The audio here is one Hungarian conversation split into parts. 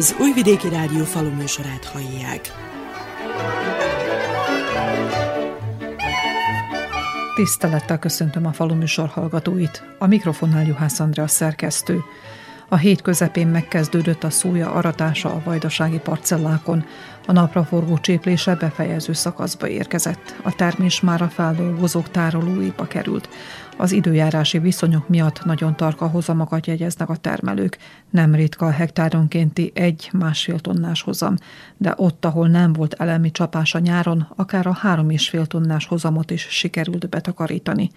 Az Újvidéki Rádió faluműsorát hallják. Tisztelettel köszöntöm a faluműsor hallgatóit. A mikrofonnál Juhász Andrea szerkesztő. A hét közepén megkezdődött a szója aratása a vajdasági parcellákon. A napraforgó cséplése befejező szakaszba érkezett. A termés már a feldolgozók tárolóiba került. Az időjárási viszonyok miatt nagyon tarka hozamokat jegyeznek a termelők. Nem ritka a hektáronkénti egy-másfél tonnás hozam, de ott, ahol nem volt elemi csapás a nyáron, akár a három és fél tonnás hozamot is sikerült betakarítani.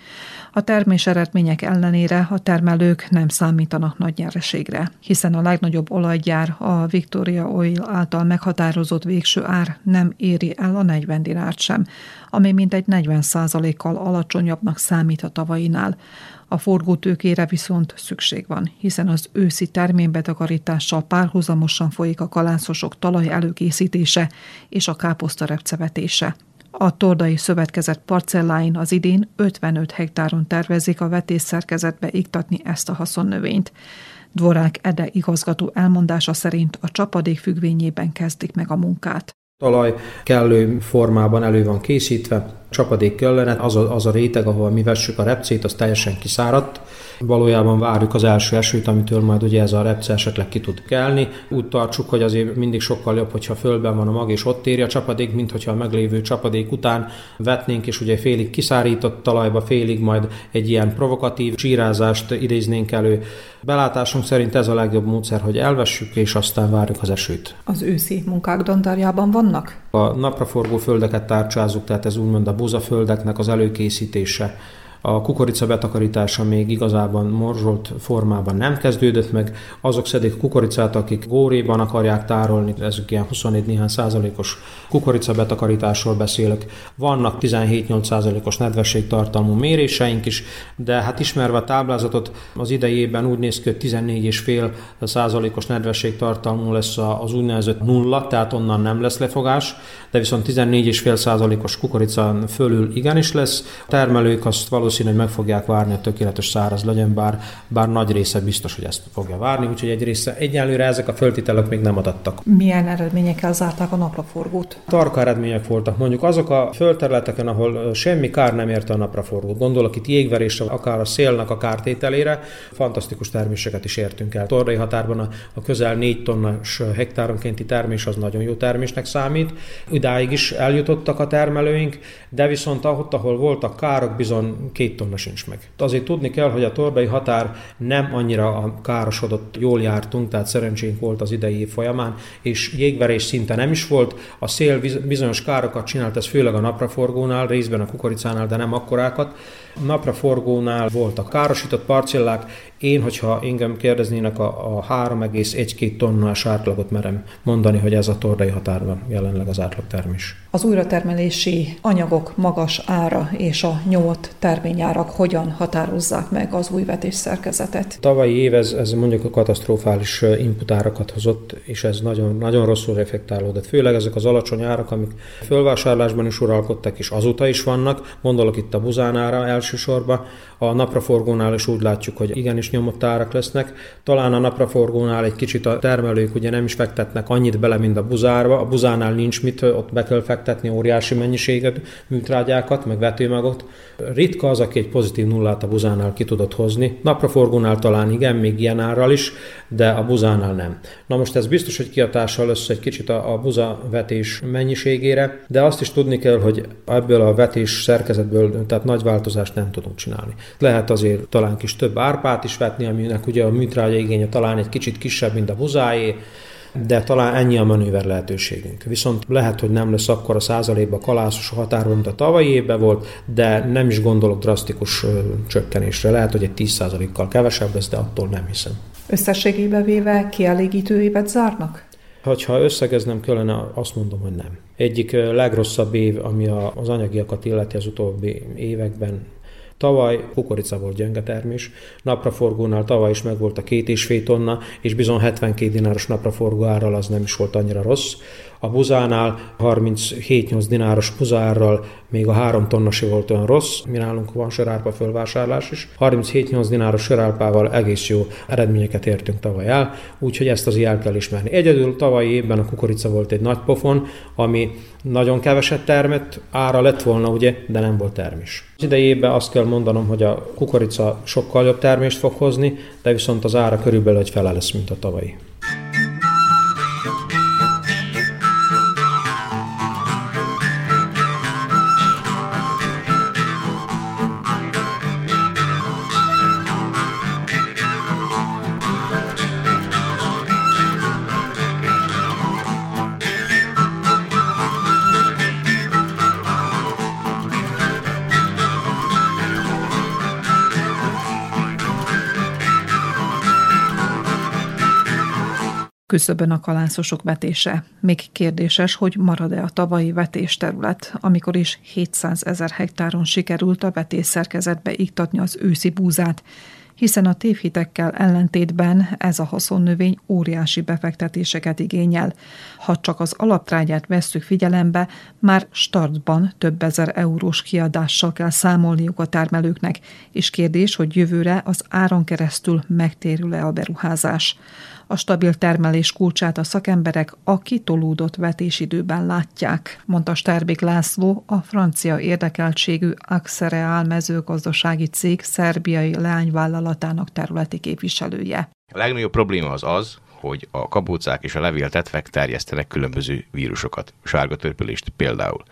A termés eredmények ellenére a termelők nem számítanak nagy nyereségre, hiszen a legnagyobb olajgyár a Victoria Oil által meghatározott végső ár nem éri el a 40 dinárt sem, ami mintegy 40% kal alacsonyabbnak számít a tavainál. A forgótőkére viszont szükség van, hiszen az őszi terménybetakarítással párhuzamosan folyik a kalászosok talaj előkészítése és a káposzta repcevetése. A Tordai Szövetkezet parcelláin az idén 55 hektáron tervezik a vetészszerkezetbe iktatni ezt a haszonnövényt. Dvorák Ede igazgató elmondása szerint a csapadék függvényében kezdik meg a munkát. Talaj kellő formában elő van készítve, csapadék kellene, az a, az a réteg, ahol mi vessük a repcét, az teljesen kiszáradt. Valójában várjuk az első esőt, amitől majd ugye ez a repce esetleg ki tud kelni. Úgy tartsuk, hogy azért mindig sokkal jobb, hogyha földben van a mag és ott éri a csapadék, mint hogyha a meglévő csapadék után vetnénk, és ugye félig kiszárított talajba, félig majd egy ilyen provokatív csírázást idéznénk elő. Belátásunk szerint ez a legjobb módszer, hogy elvessük, és aztán várjuk az esőt. Az őszi munkák dandárjában vannak? A napraforgó földeket tárcsázunk, tehát ez úgymond a búzaföldeknek az előkészítése. A kukorica betakarítása még igazában morzsolt formában nem kezdődött meg. Azok szedik kukoricát, akik góréban akarják tárolni, ezek ilyen 24 néhány százalékos kukorica betakarításról beszélek. Vannak 17-8 százalékos nedvességtartalmú méréseink is, de hát ismerve a táblázatot az idejében úgy néz ki, hogy 14,5 százalékos nedvességtartalmú lesz az úgynevezett nulla, tehát onnan nem lesz lefogás, de viszont 14,5 százalékos kukorica fölül igenis lesz. A termelők azt valószínűleg valószínű, hogy meg fogják várni, hogy tökéletes száraz legyen, bár, bár nagy része biztos, hogy ezt fogja várni, úgyhogy egy része egyelőre ezek a föltételek még nem adattak. Milyen eredményekkel zárták a napraforgót? Tarka eredmények voltak. Mondjuk azok a földterületeken, ahol semmi kár nem érte a napraforgót. Gondolok itt jégverésre, akár a szélnek a kártételére, fantasztikus terméseket is értünk el. Tordai határban a, a közel 4 tonnás hektáronkénti termés az nagyon jó termésnek számít. Idáig is eljutottak a termelőink, de viszont ahol, ahol voltak károk, bizony két tonna sincs meg. Azért tudni kell, hogy a torbei határ nem annyira a károsodott, jól jártunk, tehát szerencsénk volt az idei év folyamán, és jégverés szinte nem is volt. A szél bizonyos károkat csinált, ez főleg a napraforgónál, részben a kukoricánál, de nem akkorákat. Napraforgónál voltak károsított parcellák, én, hogyha engem kérdeznének, a, a 3,1-2 tonnás átlagot merem mondani, hogy ez a tordai határban jelenleg az átlagtermés. Az újratermelési anyagok magas ára és a nyomott terményárak hogyan határozzák meg az új vetés szerkezetet? Tavalyi év ez, ez mondjuk a katasztrofális inputárakat hozott, és ez nagyon, nagyon rosszul reflektálódott. Főleg ezek az alacsony árak, amik fölvásárlásban is uralkodtak, és azóta is vannak. Gondolok itt a buzánára elsősorban. A napraforgónál is úgy látjuk, hogy igenis nyomott árak lesznek. Talán a napraforgónál egy kicsit a termelők ugye nem is fektetnek annyit bele, mint a buzárba. A buzánál nincs mit, ott be kell fektetni óriási mennyiséget, műtrágyákat, meg vetőmagot. Ritka az, aki egy pozitív nullát a buzánál ki tudott hozni. Napraforgónál talán igen, még ilyen árral is, de a buzánál nem. Na most ez biztos, hogy kiatással lesz egy kicsit a, a buza vetés mennyiségére, de azt is tudni kell, hogy ebből a vetés szerkezetből tehát nagy változást nem tudunk csinálni. Lehet azért talán kis több árpát is vetni, aminek ugye a műtrágya igénye talán egy kicsit kisebb, mint a buzáé, de talán ennyi a manőver lehetőségünk. Viszont lehet, hogy nem lesz akkor a százalékban kalászos a határban, mint a tavalyi évben volt, de nem is gondolok drasztikus csökkenésre. Lehet, hogy egy 10%-kal kevesebb lesz, de attól nem hiszem. Összességében véve kielégítő évet zárnak? Ha összegeznem kellene, azt mondom, hogy nem. Egyik legrosszabb év, ami az anyagiakat illeti az utóbbi években, Tavaly kukorica volt gyenge termés, napraforgónál tavaly is megvolt a két és fél tonna, és bizony 72 dináros napraforgó árral az nem is volt annyira rossz. A buzánál 37-8 dináros buzárral még a három tonnasi volt olyan rossz, mi nálunk van sörárpa fölvásárlás is. 37-8 dináros sörárpával egész jó eredményeket értünk tavaly el, úgyhogy ezt az el kell ismerni. Egyedül tavalyi évben a kukorica volt egy nagy pofon, ami nagyon keveset termett, ára lett volna, ugye, de nem volt termés. Az idejében azt kell mondanom, hogy a kukorica sokkal jobb termést fog hozni, de viszont az ára körülbelül egy fele lesz, mint a tavalyi. Küszöbön a kalászosok vetése. Még kérdéses, hogy marad-e a tavalyi vetésterület, amikor is 700 ezer hektáron sikerült a vetésszerkezetbe iktatni az őszi búzát, hiszen a tévhitekkel ellentétben ez a haszonnövény óriási befektetéseket igényel. Ha csak az alaptrágyát vesszük figyelembe, már startban több ezer eurós kiadással kell számolniuk a termelőknek, és kérdés, hogy jövőre az áron keresztül megtérül-e a beruházás. A stabil termelés kulcsát a szakemberek a kitolódott vetésidőben látják, mondta Sterbik László, a francia érdekeltségű Axereal mezőgazdasági cég szerbiai leányvállalatának területi képviselője. A legnagyobb probléma az az, hogy a kabócák és a levéltetvek terjesztenek különböző vírusokat, sárga törpülést például.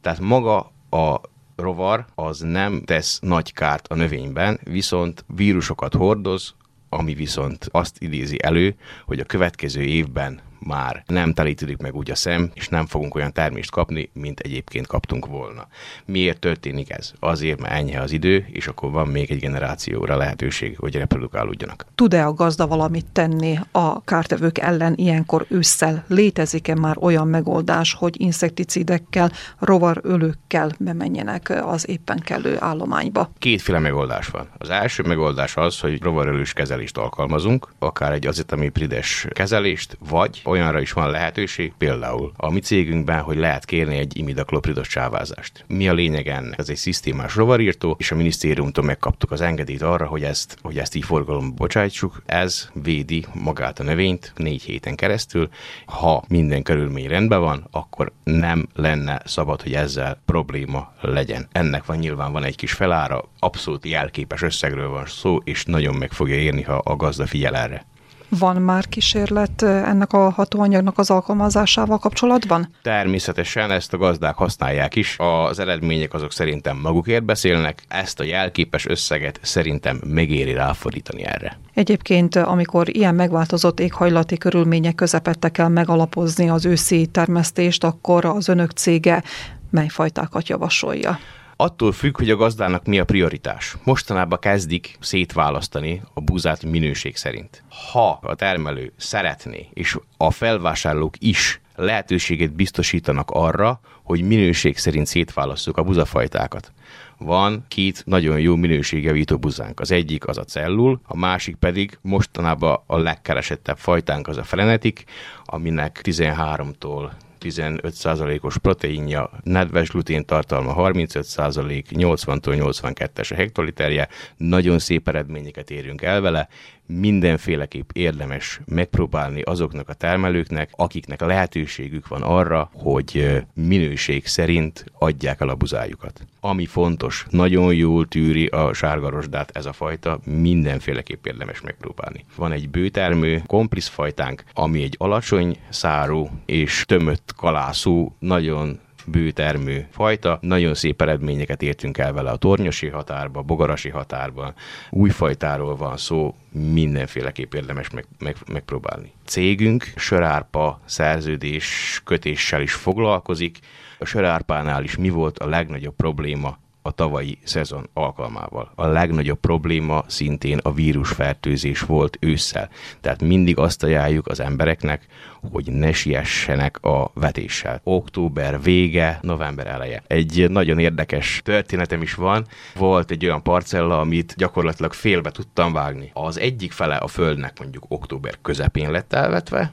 Tehát maga a rovar az nem tesz nagy kárt a növényben, viszont vírusokat hordoz, ami viszont azt idézi elő, hogy a következő évben már nem telítődik meg úgy a szem, és nem fogunk olyan termést kapni, mint egyébként kaptunk volna. Miért történik ez? Azért, mert enyhe az idő, és akkor van még egy generációra lehetőség, hogy reprodukálódjanak. Tud-e a gazda valamit tenni a kártevők ellen ilyenkor ősszel? Létezik-e már olyan megoldás, hogy inszekticidekkel, rovarölőkkel bemenjenek az éppen kellő állományba? Kétféle megoldás van. Az első megoldás az, hogy rovarölős kezelést alkalmazunk, akár egy azitamiprides kezelést, vagy olyanra is van lehetőség, például a mi cégünkben, hogy lehet kérni egy imidaklopridos csávázást. Mi a lényeg ennek? Ez egy szisztémás rovarírtó, és a minisztériumtól megkaptuk az engedélyt arra, hogy ezt, hogy ezt így forgalomba bocsájtsuk. Ez védi magát a növényt négy héten keresztül. Ha minden körülmény rendben van, akkor nem lenne szabad, hogy ezzel probléma legyen. Ennek van nyilván van egy kis felára, abszolút jelképes összegről van szó, és nagyon meg fogja érni, ha a gazda figyel erre. Van már kísérlet ennek a hatóanyagnak az alkalmazásával kapcsolatban? Természetesen ezt a gazdák használják is. Az eredmények azok szerintem magukért beszélnek. Ezt a jelképes összeget szerintem megéri ráfordítani erre. Egyébként, amikor ilyen megváltozott éghajlati körülmények közepette kell megalapozni az őszi termesztést, akkor az önök cége mely fajtákat javasolja? Attól függ, hogy a gazdának mi a prioritás. Mostanában kezdik szétválasztani a búzát minőség szerint. Ha a termelő szeretné, és a felvásárlók is lehetőséget biztosítanak arra, hogy minőség szerint szétválasztjuk a buzafajtákat. Van két nagyon jó minőségjavító buzánk. Az egyik az a cellul, a másik pedig mostanában a legkeresettebb fajtánk az a frenetik, aminek 13-tól 15%-os proteinja, nedves glutén tartalma 35%, 80-tól 82-es a hektoliterje, nagyon szép eredményeket érünk el vele, mindenféleképp érdemes megpróbálni azoknak a termelőknek, akiknek lehetőségük van arra, hogy minőség szerint adják el a buzájukat. Ami fontos, nagyon jól tűri a sárgarosdát ez a fajta, mindenféleképp érdemes megpróbálni. Van egy bőtermő komplisz fajtánk, ami egy alacsony szárú és tömött kalászú, nagyon bőtermű fajta. Nagyon szép eredményeket értünk el vele a tornyosi határba, bogarasi határban. Új fajtáról van szó, mindenféleképp érdemes meg, meg, megpróbálni. Cégünk sörárpa szerződés kötéssel is foglalkozik. A sörárpánál is mi volt a legnagyobb probléma a tavalyi szezon alkalmával. A legnagyobb probléma szintén a vírusfertőzés volt ősszel. Tehát mindig azt ajánljuk az embereknek, hogy ne siessenek a vetéssel. Október vége, november eleje. Egy nagyon érdekes történetem is van. Volt egy olyan parcella, amit gyakorlatilag félbe tudtam vágni. Az egyik fele a földnek mondjuk október közepén lett elvetve,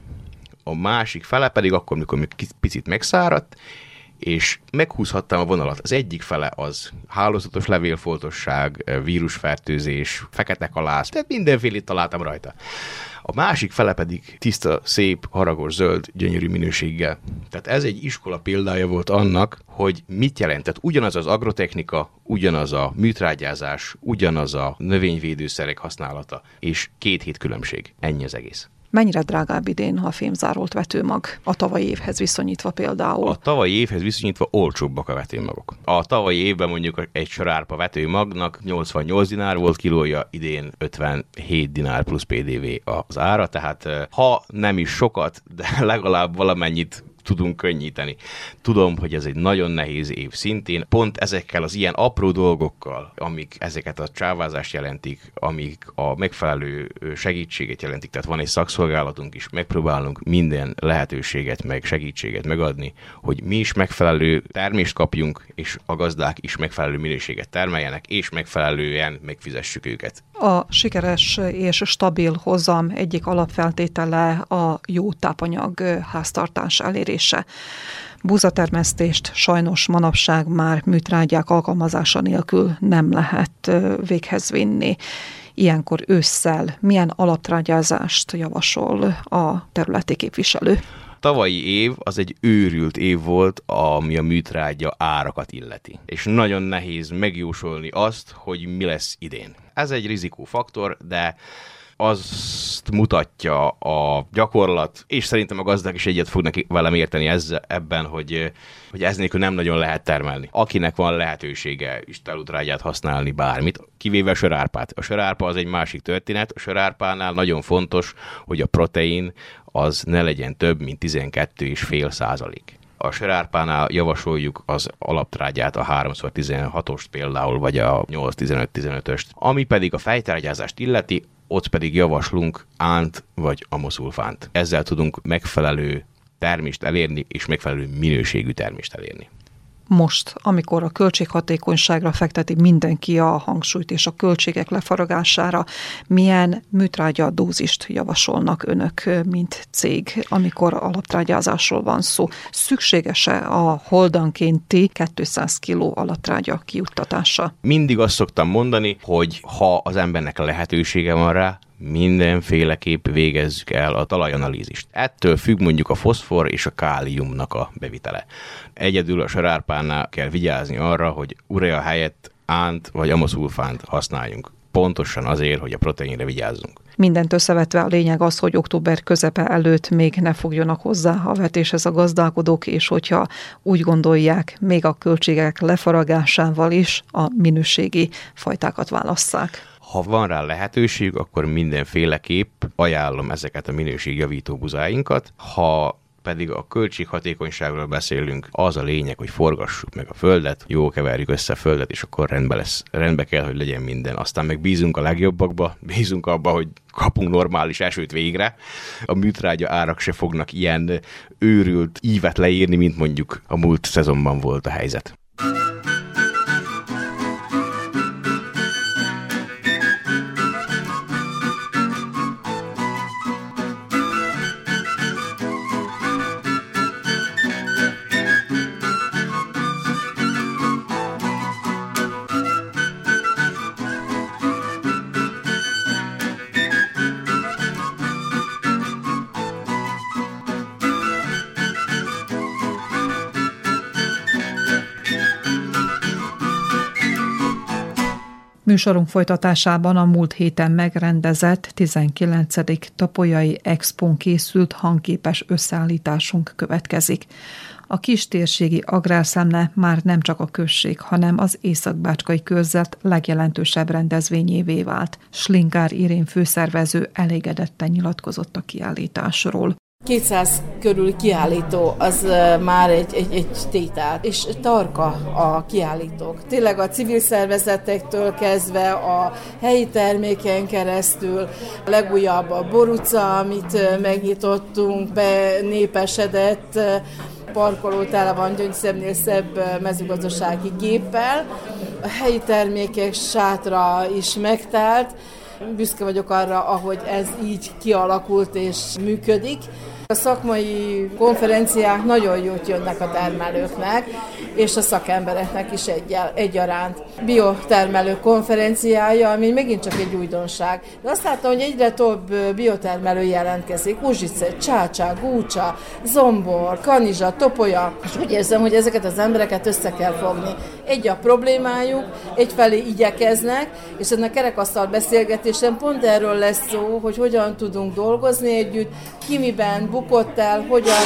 a másik fele pedig akkor, mikor még picit megszáradt, és meghúzhattam a vonalat. Az egyik fele az hálózatos levélfoltosság, vírusfertőzés, fekete kalász, tehát mindenfélét találtam rajta a másik fele pedig tiszta, szép, haragos, zöld, gyönyörű minőséggel. Tehát ez egy iskola példája volt annak, hogy mit jelentett ugyanaz az agrotechnika, ugyanaz a műtrágyázás, ugyanaz a növényvédőszerek használata, és két hét különbség. Ennyi az egész. Mennyire drágább idén a fémzárolt vetőmag a tavalyi évhez viszonyítva például? A tavalyi évhez viszonyítva olcsóbbak a vetőmagok. A tavalyi évben mondjuk egy sorárpa vetőmagnak 88 dinár volt kilója, idén 57 dinár plusz PDV az ára, tehát eh, ha nem is sokat, de legalább valamennyit tudunk könnyíteni. Tudom, hogy ez egy nagyon nehéz év szintén, pont ezekkel az ilyen apró dolgokkal, amik ezeket a csávázást jelentik, amik a megfelelő segítséget jelentik, tehát van egy szakszolgálatunk is, megpróbálunk minden lehetőséget, meg segítséget megadni, hogy mi is megfelelő termést kapjunk, és a gazdák is megfelelő minőséget termeljenek, és megfelelően megfizessük őket. A sikeres és stabil hozam egyik alapfeltétele a jó tápanyag háztartás elérése. Búzatermesztést sajnos manapság már műtrágyák alkalmazása nélkül nem lehet véghez vinni. Ilyenkor ősszel milyen alaptrágyázást javasol a területi képviselő? tavalyi év az egy őrült év volt, ami a műtrágya árakat illeti. És nagyon nehéz megjósolni azt, hogy mi lesz idén. Ez egy rizikófaktor, de azt mutatja a gyakorlat, és szerintem a gazdák is egyet fognak velem érteni ezzel, ebben, hogy, hogy ez nélkül nem nagyon lehet termelni. Akinek van lehetősége is telutrágyát használni bármit, kivéve a sörárpát. A sörárpa az egy másik történet. A sörárpánál nagyon fontos, hogy a protein az ne legyen több, mint 12,5 százalék. A sörárpánál javasoljuk az alaptrágyát, a 3x16-ost például, vagy a 8-15-15-öst. Ami pedig a fejtrágyázást illeti, ott pedig javaslunk ánt vagy amoszulfánt. Ezzel tudunk megfelelő termést elérni, és megfelelő minőségű termést elérni most, amikor a költséghatékonyságra fekteti mindenki a hangsúlyt és a költségek lefaragására, milyen műtrágya dózist javasolnak önök, mint cég, amikor alaptrágyázásról van szó? Szükséges-e a holdankénti 200 kg alaptrágya kiuttatása? Mindig azt szoktam mondani, hogy ha az embernek lehetősége van rá, mindenféleképp végezzük el a talajanalízist. Ettől függ mondjuk a foszfor és a káliumnak a bevitele. Egyedül a sarárpánál kell vigyázni arra, hogy urea helyett ánt vagy amoszulfánt használjunk. Pontosan azért, hogy a proteinre vigyázzunk. Mindent összevetve a lényeg az, hogy október közepe előtt még ne fogjanak hozzá a vetéshez a gazdálkodók, és hogyha úgy gondolják, még a költségek lefaragásával is a minőségi fajtákat válasszák. Ha van rá lehetőség, akkor mindenféleképp ajánlom ezeket a minőségjavító buzáinkat. Ha pedig a költséghatékonyságról beszélünk, az a lényeg, hogy forgassuk meg a földet, jó keverjük össze a földet, és akkor rendbe lesz. Rendbe kell, hogy legyen minden. Aztán meg bízunk a legjobbakba, bízunk abba, hogy kapunk normális esőt végre. A műtrágya árak se fognak ilyen őrült ívet leírni, mint mondjuk a múlt szezonban volt a helyzet. Műsorunk folytatásában a múlt héten megrendezett 19. Tapolyai Expon készült hangképes összeállításunk következik. A kistérségi agrárszemle már nem csak a község, hanem az Északbácskai körzet legjelentősebb rendezvényévé vált. Slinkár Irén főszervező elégedetten nyilatkozott a kiállításról. 200 körül kiállító, az már egy, egy, egy tétel, és tarka a kiállítók. Tényleg a civil szervezetektől kezdve a helyi terméken keresztül, a legújabb a boruca, amit megnyitottunk, be népesedett, parkoló tele van gyöngyszemnél szebb mezőgazdasági géppel, a helyi termékek sátra is megtelt, büszke vagyok arra, ahogy ez így kialakult és működik. A szakmai konferenciák nagyon jót jönnek a termelőknek, és a szakembereknek is egy, egyaránt. Biotermelő konferenciája, ami megint csak egy újdonság. De azt látom, hogy egyre több biotermelő jelentkezik. Uzsice, Csácsá, Gúcsa, Zombor, Kanizsa, Topolya. És úgy érzem, hogy ezeket az embereket össze kell fogni. Egy a problémájuk, egyfelé igyekeznek, és ennek a kerekasztal beszélgetésen pont erről lesz szó, hogy hogyan tudunk dolgozni együtt, ki miben bukott el, hogyan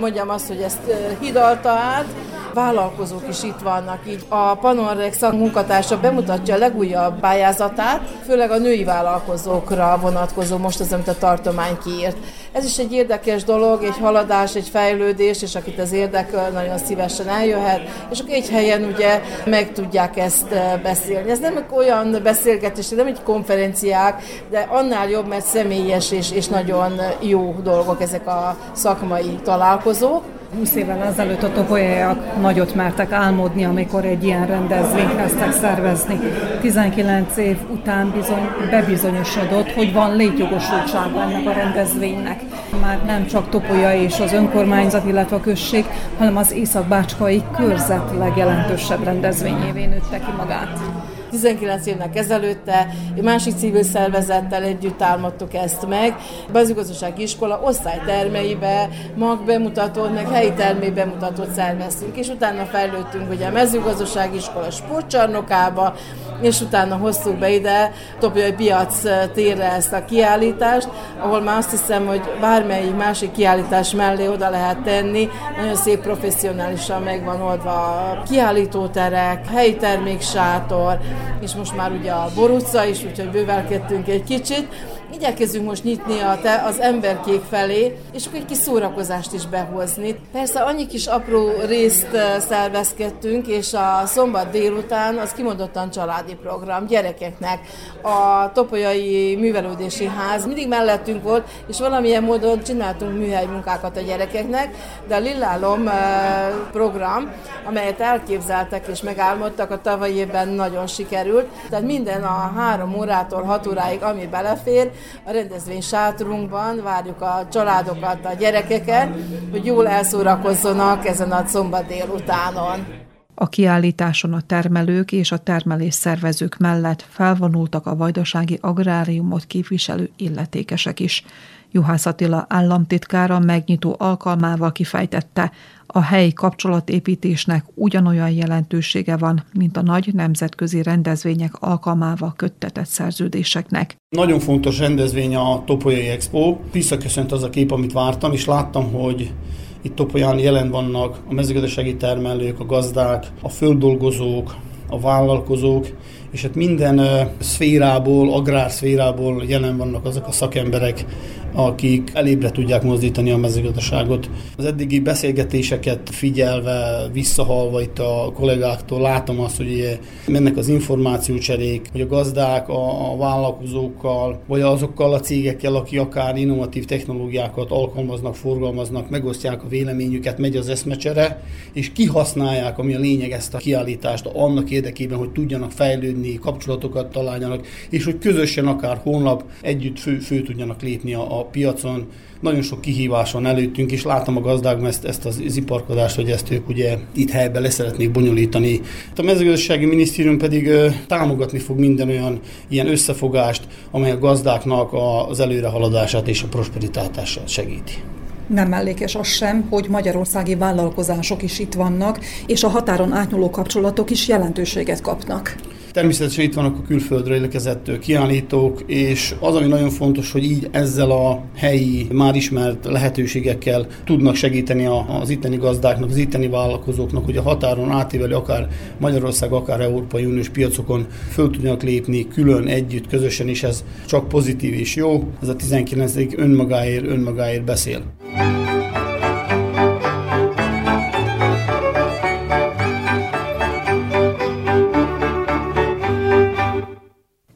mondjam azt, hogy ezt hidalta át, vállalkozók is itt vannak. Így a Panorrex munkatársa bemutatja a legújabb pályázatát, főleg a női vállalkozókra vonatkozó most az, amit a tartomány kiírt. Ez is egy érdekes dolog, egy haladás, egy fejlődés, és akit az érdekel, nagyon szívesen eljöhet, és akkor egy helyen ugye meg tudják ezt beszélni. Ez nem olyan beszélgetés, nem egy konferenciák, de annál jobb, mert személyes és, és nagyon jó dolgok ezek a szakmai találkozók. 20 évvel ezelőtt a topolyaiak nagyot mertek álmodni, amikor egy ilyen rendezvényt kezdtek szervezni. 19 év után bizony bebizonyosodott, hogy van létjogosultsága ennek a rendezvénynek. Már nem csak Topolya és az önkormányzat, illetve a község, hanem az Észak-Bácskai körzet legjelentősebb rendezvényévé nőtte ki magát. 19 évnek ezelőtte egy másik civil szervezettel együtt álmodtuk ezt meg. Bazigazdasági iskola osztálytermeibe mag bemutatót, meg helyi termé bemutatót szerveztünk, és utána fejlődtünk ugye a mezőgazdasági iskola sportcsarnokába, és utána hoztuk be ide Topiai piac térre ezt a kiállítást, ahol már azt hiszem, hogy bármelyik másik kiállítás mellé oda lehet tenni, nagyon szép professzionálisan megvan oldva a kiállítóterek, helyi terméksátor, és most már ugye a Boruca is, úgyhogy bővelkedtünk egy kicsit. Igyekezünk most nyitni a te, az emberkék felé, és akkor egy kis szórakozást is behozni. Persze annyi kis apró részt szervezkedtünk, és a szombat délután az kimondottan családi program gyerekeknek. A Topolyai Művelődési Ház mindig mellettünk volt, és valamilyen módon csináltunk műhely munkákat a gyerekeknek, de a Lillálom program, amelyet elképzeltek és megálmodtak, a tavalyi évben nagyon sikerült. Tehát minden a három órától hat óráig, ami belefér, a rendezvény sátorunkban várjuk a családokat, a gyerekeket, hogy jól elszórakozzanak ezen a szombat délutánon. A kiállításon a termelők és a termelés szervezők mellett felvonultak a vajdasági agráriumot képviselő illetékesek is. Juhász Attila államtitkára megnyitó alkalmával kifejtette, a helyi kapcsolatépítésnek ugyanolyan jelentősége van, mint a nagy nemzetközi rendezvények alkalmával köttetett szerződéseknek. Nagyon fontos rendezvény a Topolyai Expo. Visszaköszönt az a kép, amit vártam, és láttam, hogy itt Topolyán jelen vannak a mezőgazdasági termelők, a gazdák, a földolgozók, a vállalkozók, és hát minden szférából, agrárszférából jelen vannak azok a szakemberek, akik elébre tudják mozdítani a mezőgazdaságot. Az eddigi beszélgetéseket figyelve, visszahalva itt a kollégáktól látom azt, hogy mennek az információcserék, hogy a gazdák a, a vállalkozókkal, vagy azokkal a cégekkel, akik akár innovatív technológiákat alkalmaznak, forgalmaznak, megosztják a véleményüket, megy az eszmecsere, és kihasználják, ami a lényeg ezt a kiállítást annak érdekében, hogy tudjanak fejlődni, kapcsolatokat találjanak, és hogy közösen akár honlap együtt fő, fő tudjanak lépni a, a piacon. Nagyon sok kihívás van előttünk, és látom a gazdákban ezt, ezt az iparkodást, hogy ezt ők ugye itt helyben leszeretnék bonyolítani. A mezőgazdasági minisztérium pedig támogatni fog minden olyan ilyen összefogást, amely a gazdáknak az előrehaladását és a prosperitását segíti. Nem mellékes az sem, hogy magyarországi vállalkozások is itt vannak, és a határon átnyúló kapcsolatok is jelentőséget kapnak. Természetesen itt vannak a külföldre érkezett kiállítók, és az, ami nagyon fontos, hogy így ezzel a helyi, már ismert lehetőségekkel tudnak segíteni az itteni gazdáknak, az itteni vállalkozóknak, hogy a határon átívelő, akár Magyarország, akár Európai Uniós piacokon föl tudjanak lépni külön, együtt, közösen, és ez csak pozitív és jó. Ez a 19. önmagáért, önmagáért beszél.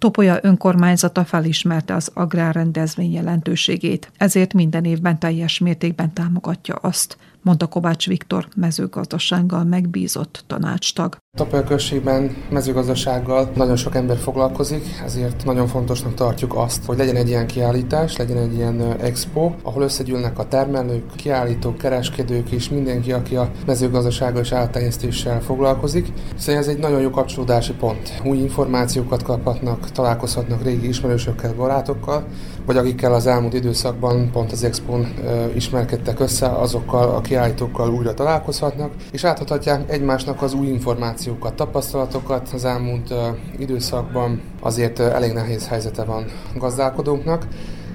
Topolya önkormányzata felismerte az agrárrendezvény jelentőségét, ezért minden évben teljes mértékben támogatja azt, mondta Kovács Viktor, mezőgazdasággal megbízott tanácstag. Tapolya községben mezőgazdasággal nagyon sok ember foglalkozik, ezért nagyon fontosnak tartjuk azt, hogy legyen egy ilyen kiállítás, legyen egy ilyen expo, ahol összegyűlnek a termelők, kiállítók, kereskedők és mindenki, aki a mezőgazdasággal és áltenyésztéssel foglalkozik. Szóval ez egy nagyon jó kapcsolódási pont. Új információkat kaphatnak, találkozhatnak régi ismerősökkel, barátokkal, vagy akikkel az elmúlt időszakban pont az Expon ismerkedtek össze, azokkal a kiállítókkal újra találkozhatnak, és átadhatják egymásnak az új információkat, tapasztalatokat az elmúlt időszakban. Azért elég nehéz helyzete van gazdálkodóknak,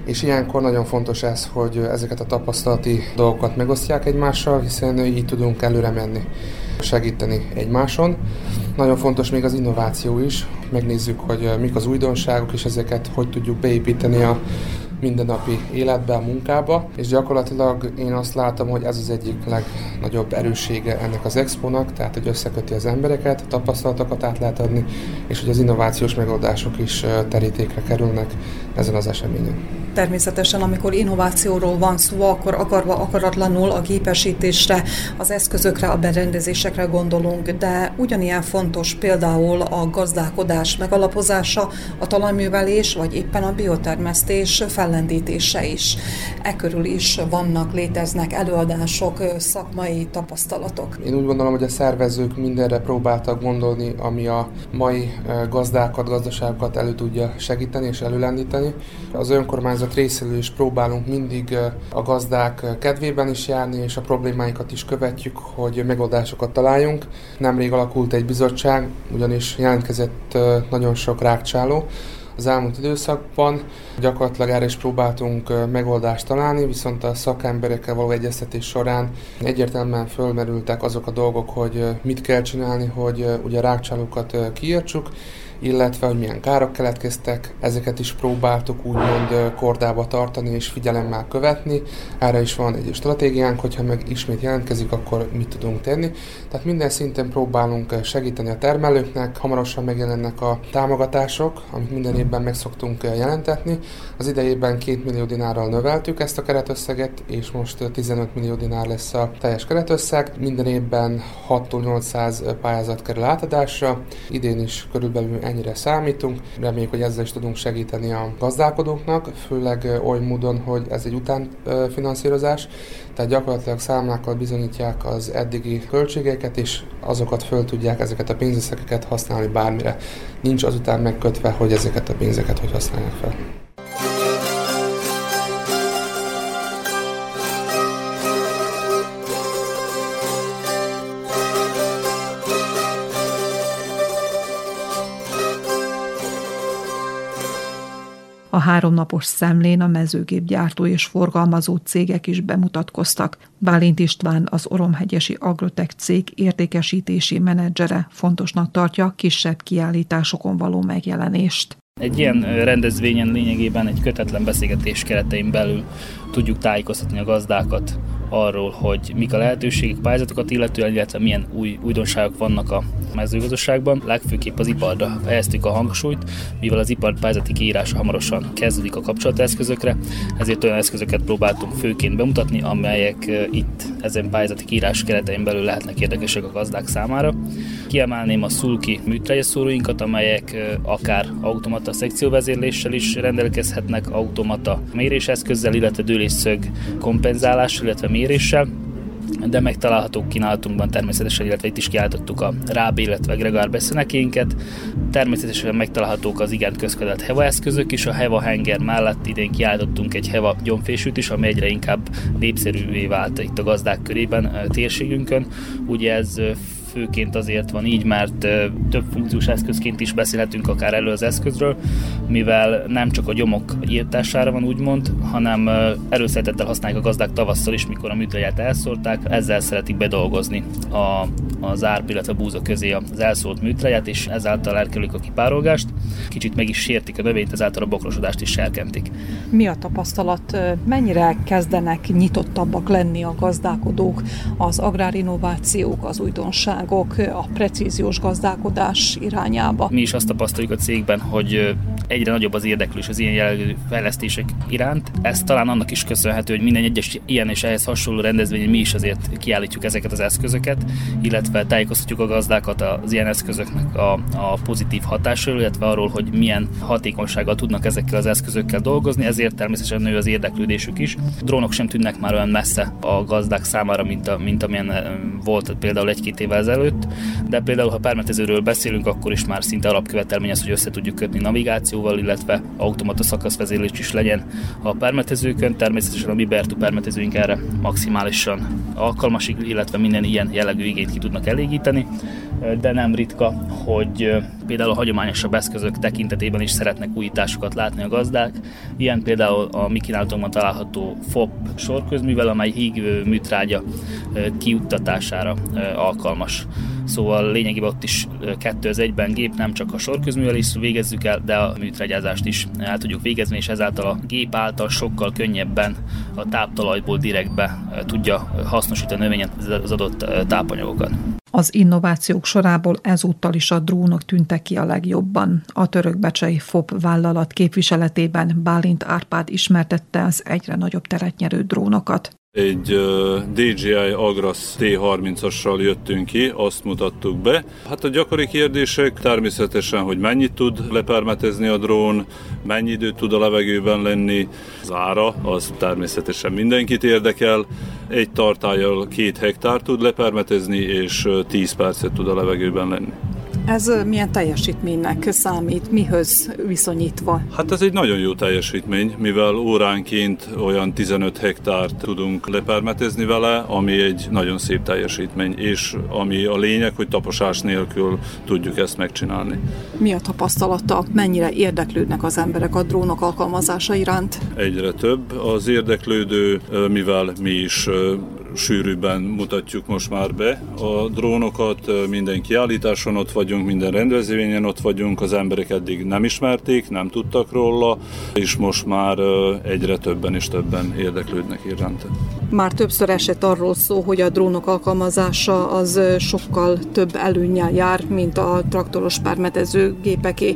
és ilyenkor nagyon fontos ez, hogy ezeket a tapasztalati dolgokat megosztják egymással, hiszen így tudunk előre menni, segíteni egymáson. Nagyon fontos még az innováció is, megnézzük, hogy mik az újdonságok, és ezeket hogy tudjuk beépíteni a mindennapi életbe, a munkába, és gyakorlatilag én azt látom, hogy ez az egyik legnagyobb erőssége ennek az expónak, tehát hogy összeköti az embereket, tapasztalatokat át lehet adni, és hogy az innovációs megoldások is terítékre kerülnek ezen az eseményen. Természetesen, amikor innovációról van szó, akkor akarva akaratlanul a gépesítésre, az eszközökre, a berendezésekre gondolunk, de ugyanilyen fontos például a gazdálkodás megalapozása, a talajművelés, vagy éppen a biotermesztés fellendítése is. E körül is vannak, léteznek előadások, szakmai tapasztalatok. Én úgy gondolom, hogy a szervezők mindenre próbáltak gondolni, ami a mai gazdákat, gazdaságokat elő tudja segíteni és előlendíteni. Az önkormányzat önkormányzat részéről is próbálunk mindig a gazdák kedvében is járni, és a problémáikat is követjük, hogy megoldásokat találjunk. Nemrég alakult egy bizottság, ugyanis jelentkezett nagyon sok rákcsáló, az elmúlt időszakban. Gyakorlatilag erre is próbáltunk megoldást találni, viszont a szakemberekkel való egyeztetés során egyértelműen fölmerültek azok a dolgok, hogy mit kell csinálni, hogy ugye a rákcsálókat kiírtsuk, illetve hogy milyen károk keletkeztek, ezeket is próbáltuk úgymond kordába tartani és figyelemmel követni. Erre is van egy stratégiánk, hogyha meg ismét jelentkezik, akkor mit tudunk tenni. Tehát minden szinten próbálunk segíteni a termelőknek, hamarosan megjelennek a támogatások, amit minden évben meg szoktunk jelentetni. Az idejében 2 millió dinárral növeltük ezt a keretösszeget, és most 15 millió dinár lesz a teljes keretösszeg. Minden évben 6-800 pályázat kerül átadásra, idén is körülbelül ennyire számítunk. Reméljük, hogy ezzel is tudunk segíteni a gazdálkodóknak, főleg oly módon, hogy ez egy utánfinanszírozás, tehát gyakorlatilag számlákkal bizonyítják az eddigi költségeket, és azokat föl tudják ezeket a pénzösszegeket használni bármire. Nincs azután megkötve, hogy ezeket a pénzeket hogy használják fel. A háromnapos szemlén a mezőgépgyártó és forgalmazó cégek is bemutatkoztak. Bálint István, az Oromhegyesi Agrotech cég értékesítési menedzsere fontosnak tartja kisebb kiállításokon való megjelenést. Egy ilyen rendezvényen lényegében egy kötetlen beszélgetés keretein belül tudjuk tájékoztatni a gazdákat arról, hogy mik a lehetőségek, pályázatokat illetően, illetve milyen új újdonságok vannak a mezőgazdaságban. Legfőképp az iparra helyeztük a hangsúlyt, mivel az ipar pályázati kiírása hamarosan kezdődik a kapcsolateszközökre, ezért olyan eszközöket próbáltunk főként bemutatni, amelyek itt ezen pályázati kiírás keretein belül lehetnek érdekesek a gazdák számára. Kiemelném a szulki műtrejesszóróinkat, amelyek akár automata szekcióvezérléssel is rendelkezhetnek, automata méréseszközzel, illetve dőlésszög kompenzálással, illetve méréssel, de megtalálhatók kínálatunkban természetesen, illetve itt is kiállítottuk a Ráb, illetve Gregár beszenekénket. Természetesen megtalálhatók az igen közkedett Heva eszközök is, a Heva henger mellett idén kiállítottunk egy Heva gyomfésűt is, ami egyre inkább népszerűvé vált itt a gazdák körében, térségünkön. Ugye ez főként azért van így, mert több funkciós eszközként is beszélhetünk akár elő az eszközről, mivel nem csak a gyomok írtására van úgymond, hanem erőszeretettel használják a gazdák tavasszal is, mikor a műtrágyát elszórták, ezzel szeretik bedolgozni a, az árp, illetve a búza közé az elszórt műtrágyát, és ezáltal elkerülik a kipárolgást, kicsit meg is sértik a növényt, ezáltal a bokrosodást is serkentik. Mi a tapasztalat? Mennyire kezdenek nyitottabbak lenni a gazdálkodók, az agrárinnovációk, az újdonság, országok a precíziós gazdálkodás irányába. Mi is azt tapasztaljuk a cégben, hogy egyre nagyobb az érdeklés az ilyen jellegű fejlesztések iránt. Ez talán annak is köszönhető, hogy minden egyes ilyen és ehhez hasonló rendezvényen mi is azért kiállítjuk ezeket az eszközöket, illetve tájékoztatjuk a gazdákat az ilyen eszközöknek a, a pozitív hatásról, illetve arról, hogy milyen hatékonysággal tudnak ezekkel az eszközökkel dolgozni, ezért természetesen nő az érdeklődésük is. A drónok sem tűnnek már olyan messze a gazdák számára, mint, a, mint amilyen volt például egy-két évvel ezelőtt, de például ha permetezőről beszélünk, akkor is már szinte alapkövetelmény az, hogy össze tudjuk kötni navigációval, illetve automata szakaszvezérlés is legyen a permetezőkön. Természetesen a mi permetezőink erre maximálisan alkalmasik, illetve minden ilyen jellegű igényt ki tudnak elégíteni, de nem ritka, hogy például a hagyományosabb eszközök tekintetében is szeretnek újításokat látni a gazdák. Ilyen például a mi kínálatunkban található FOP sorközművel, amely híg műtrágya kiuttatására alkalmas. Szóval lényegében ott is kettő az egyben gép, nem csak a sorközművel is végezzük el, de a műtrágyázást is el tudjuk végezni, és ezáltal a gép által sokkal könnyebben a táptalajból direktbe tudja hasznosítani a növényen az adott tápanyagokat. Az innovációk sorából ezúttal is a drónok tűntek ki a legjobban. A törökbecsei FOP vállalat képviseletében Bálint Árpád ismertette az egyre nagyobb teret nyerő drónokat. Egy DJI Agras T30-assal jöttünk ki, azt mutattuk be. Hát a gyakori kérdések természetesen, hogy mennyit tud lepermetezni a drón, mennyi időt tud a levegőben lenni, az ára, az természetesen mindenkit érdekel. Egy tartályjal két hektár tud lepermetezni, és 10 percet tud a levegőben lenni. Ez milyen teljesítménynek számít, mihöz viszonyítva? Hát ez egy nagyon jó teljesítmény, mivel óránként olyan 15 hektárt tudunk lepermetezni vele, ami egy nagyon szép teljesítmény, és ami a lényeg, hogy taposás nélkül tudjuk ezt megcsinálni. Mi a tapasztalata? Mennyire érdeklődnek az emberek a drónok alkalmazása iránt? Egyre több az érdeklődő, mivel mi is sűrűbben mutatjuk most már be a drónokat, minden kiállításon ott vagyunk, minden rendezvényen ott vagyunk, az emberek eddig nem ismerték, nem tudtak róla, és most már egyre többen és többen érdeklődnek iránta. Már többször esett arról szó, hogy a drónok alkalmazása az sokkal több előnyel jár, mint a traktoros pármetező gépeké.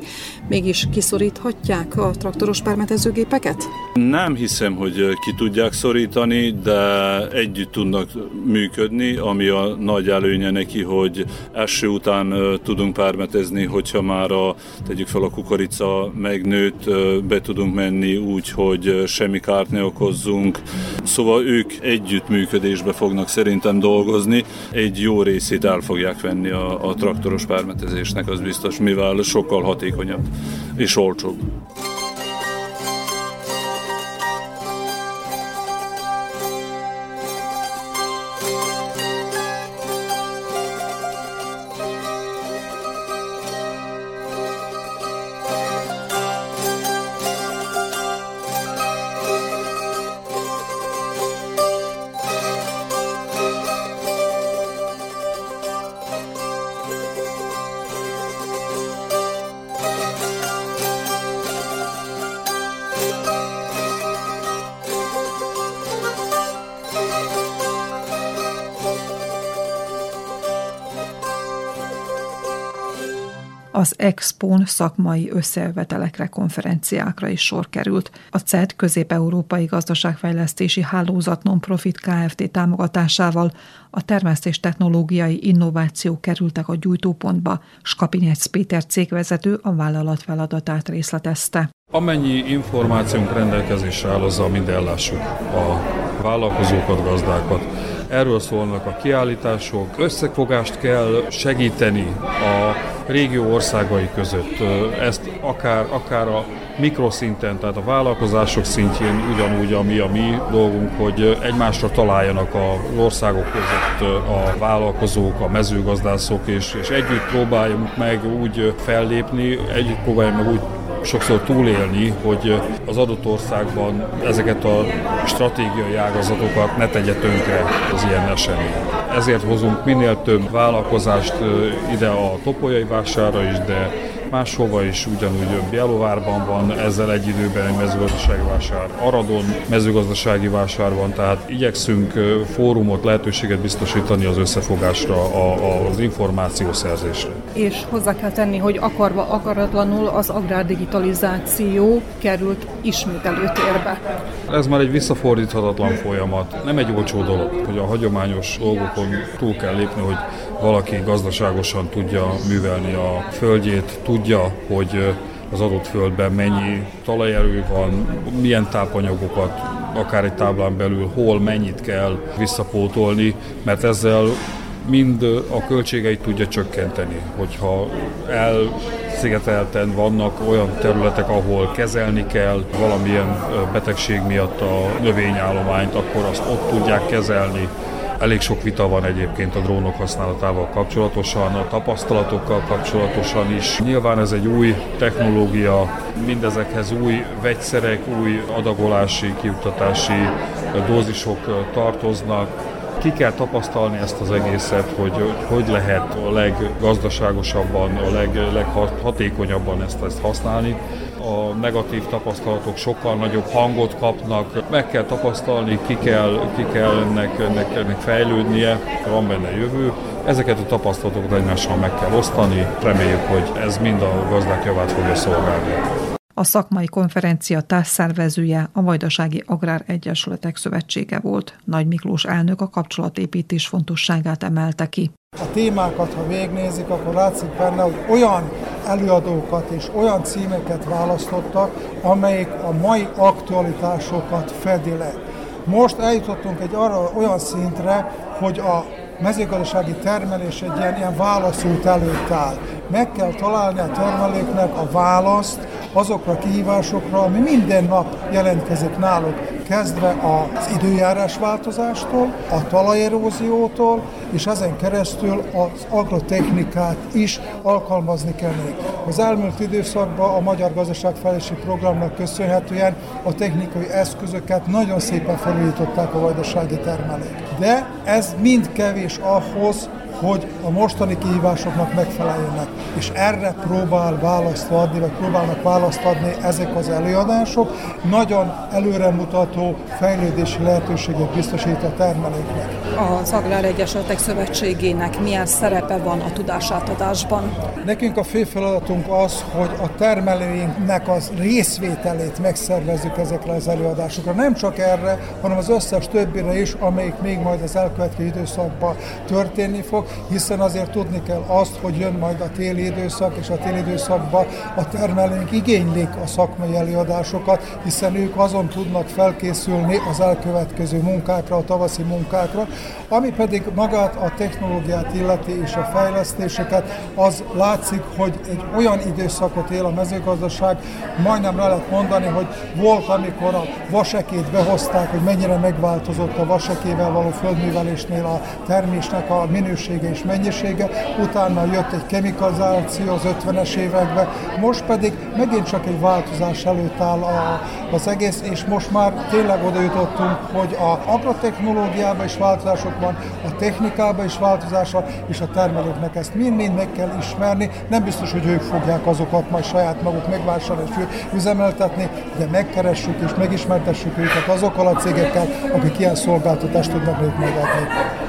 Mégis kiszoríthatják a traktoros pármetező gépeket? Nem hiszem, hogy ki tudják szorítani, de együtt tudnak működni, ami a nagy előnye neki, hogy eső után tudunk pármetezni, hogyha már a, tegyük fel a kukorica megnőtt, be tudunk menni úgy, hogy semmi kárt ne okozzunk. Szóval ők együttműködésbe fognak szerintem dolgozni, egy jó részét el fogják venni a, a traktoros pármetezésnek, az biztos, mivel sokkal hatékonyabb és olcsóbb. Az Expon szakmai összevetelekre, konferenciákra is sor került. A CED Közép-Európai Gazdaságfejlesztési Hálózat Nonprofit Kft. támogatásával a termesztés technológiai innováció kerültek a gyújtópontba. Skapinyec Péter cégvezető a vállalat feladatát részletezte. Amennyi információnk rendelkezésre áll, azzal mind ellássuk a vállalkozókat, gazdákat. Erről szólnak a kiállítások. Összefogást kell segíteni a régió országai között. Ezt akár, akár a mikroszinten, tehát a vállalkozások szintjén ugyanúgy, ami a mi dolgunk, hogy egymásra találjanak az országok között a vállalkozók, a mezőgazdászok, és, és együtt próbáljunk meg úgy fellépni, együtt próbáljunk meg úgy sokszor túlélni, hogy az adott országban ezeket a stratégiai ágazatokat ne tegye tönkre az ilyen esemény. Ezért hozunk minél több vállalkozást ide a topolyai vására is, de máshova is, ugyanúgy Bielovárban van, ezzel egy időben egy mezőgazdasági vásár, Aradon mezőgazdasági vásár van, tehát igyekszünk fórumot, lehetőséget biztosítani az összefogásra, a, az információszerzésre. És hozzá kell tenni, hogy akarva akaratlanul az agrárdigitalizáció került ismét előtérbe. Ez már egy visszafordíthatatlan folyamat. Nem egy olcsó dolog, hogy a hagyományos dolgokon túl kell lépni, hogy valaki gazdaságosan tudja művelni a földjét, tudja, hogy az adott földben mennyi talajerő van, milyen tápanyagokat, akár egy táblán belül, hol mennyit kell visszapótolni, mert ezzel mind a költségeit tudja csökkenteni, hogyha elszigetelten vannak olyan területek, ahol kezelni kell valamilyen betegség miatt a növényállományt, akkor azt ott tudják kezelni, Elég sok vita van egyébként a drónok használatával kapcsolatosan, a tapasztalatokkal kapcsolatosan is. Nyilván ez egy új technológia, mindezekhez új vegyszerek, új adagolási, kiuttatási dózisok tartoznak. Ki kell tapasztalni ezt az egészet, hogy hogy lehet a leggazdaságosabban, a leg, leghatékonyabban ezt, ezt használni a negatív tapasztalatok sokkal nagyobb hangot kapnak, meg kell tapasztalni, ki kell, ki kell ennek, ennek, ennek fejlődnie, van benne jövő. Ezeket a tapasztalatokat egymással meg kell osztani, reméljük, hogy ez mind a gazdák javát fogja szolgálni. A szakmai konferencia társszervezője a Vajdasági Agrár Egyesületek Szövetsége volt. Nagy Miklós elnök a kapcsolatépítés fontosságát emelte ki. A témákat, ha végnézik, akkor látszik benne, hogy olyan előadókat és olyan címeket választottak, amelyik a mai aktualitásokat fedi le. Most eljutottunk egy arra olyan szintre, hogy a mezőgazdasági termelés egy ilyen, ilyen válaszút előtt áll. Meg kell találni a termelőknek a választ azokra a kihívásokra, ami minden nap jelentkezik náluk, kezdve az időjárás változástól, a talajeróziótól, és ezen keresztül az agrotechnikát is alkalmazni kell még. Az elmúlt időszakban a Magyar Gazdaságfejlesztési Programnak köszönhetően a technikai eszközöket nagyon szépen felújították a vajdasági termelők. De ez mind kevés ahhoz, hogy a mostani kihívásoknak megfeleljenek. És erre próbál választ adni, vagy próbálnak választ adni ezek az előadások. Nagyon előremutató fejlődési lehetőséget biztosít a termelőknek. Az Agrár Egyesületek Szövetségének milyen szerepe van a tudásátadásban? Nekünk a fő feladatunk az, hogy a termelőinknek az részvételét megszervezzük ezekre az előadásokra. Nem csak erre, hanem az összes többire is, amelyik még majd az elkövetkező időszakban történni fog, hiszen azért tudni kell azt, hogy jön majd a téli időszak, és a téli időszakban a termelőink igénylik a szakmai előadásokat, hiszen ők azon tudnak felkészülni az elkövetkező munkákra, a tavaszi munkákra, ami pedig magát a technológiát illeti és a fejlesztéseket, az látszik, hogy egy olyan időszakot él a mezőgazdaság, majdnem le lehet mondani, hogy volt, amikor a vasekét behozták, hogy mennyire megváltozott a vasekével való földművelésnél a termésnek a minősége és mennyisége, utána jött egy kemikalizáció az 50-es években, most pedig megint csak egy változás előtt áll a, az egész, és most már tényleg oda jutottunk, hogy a agrotechnológiában is változások van, a technikában is változás van, és a termelőknek ezt mind-mind meg kell ismerni. Nem biztos, hogy ők fogják azokat majd saját maguk megvásárolni és üzemeltetni, de megkeressük és megismertessük őket azokkal a cégekkel, akik ilyen szolgáltatást tudnak még.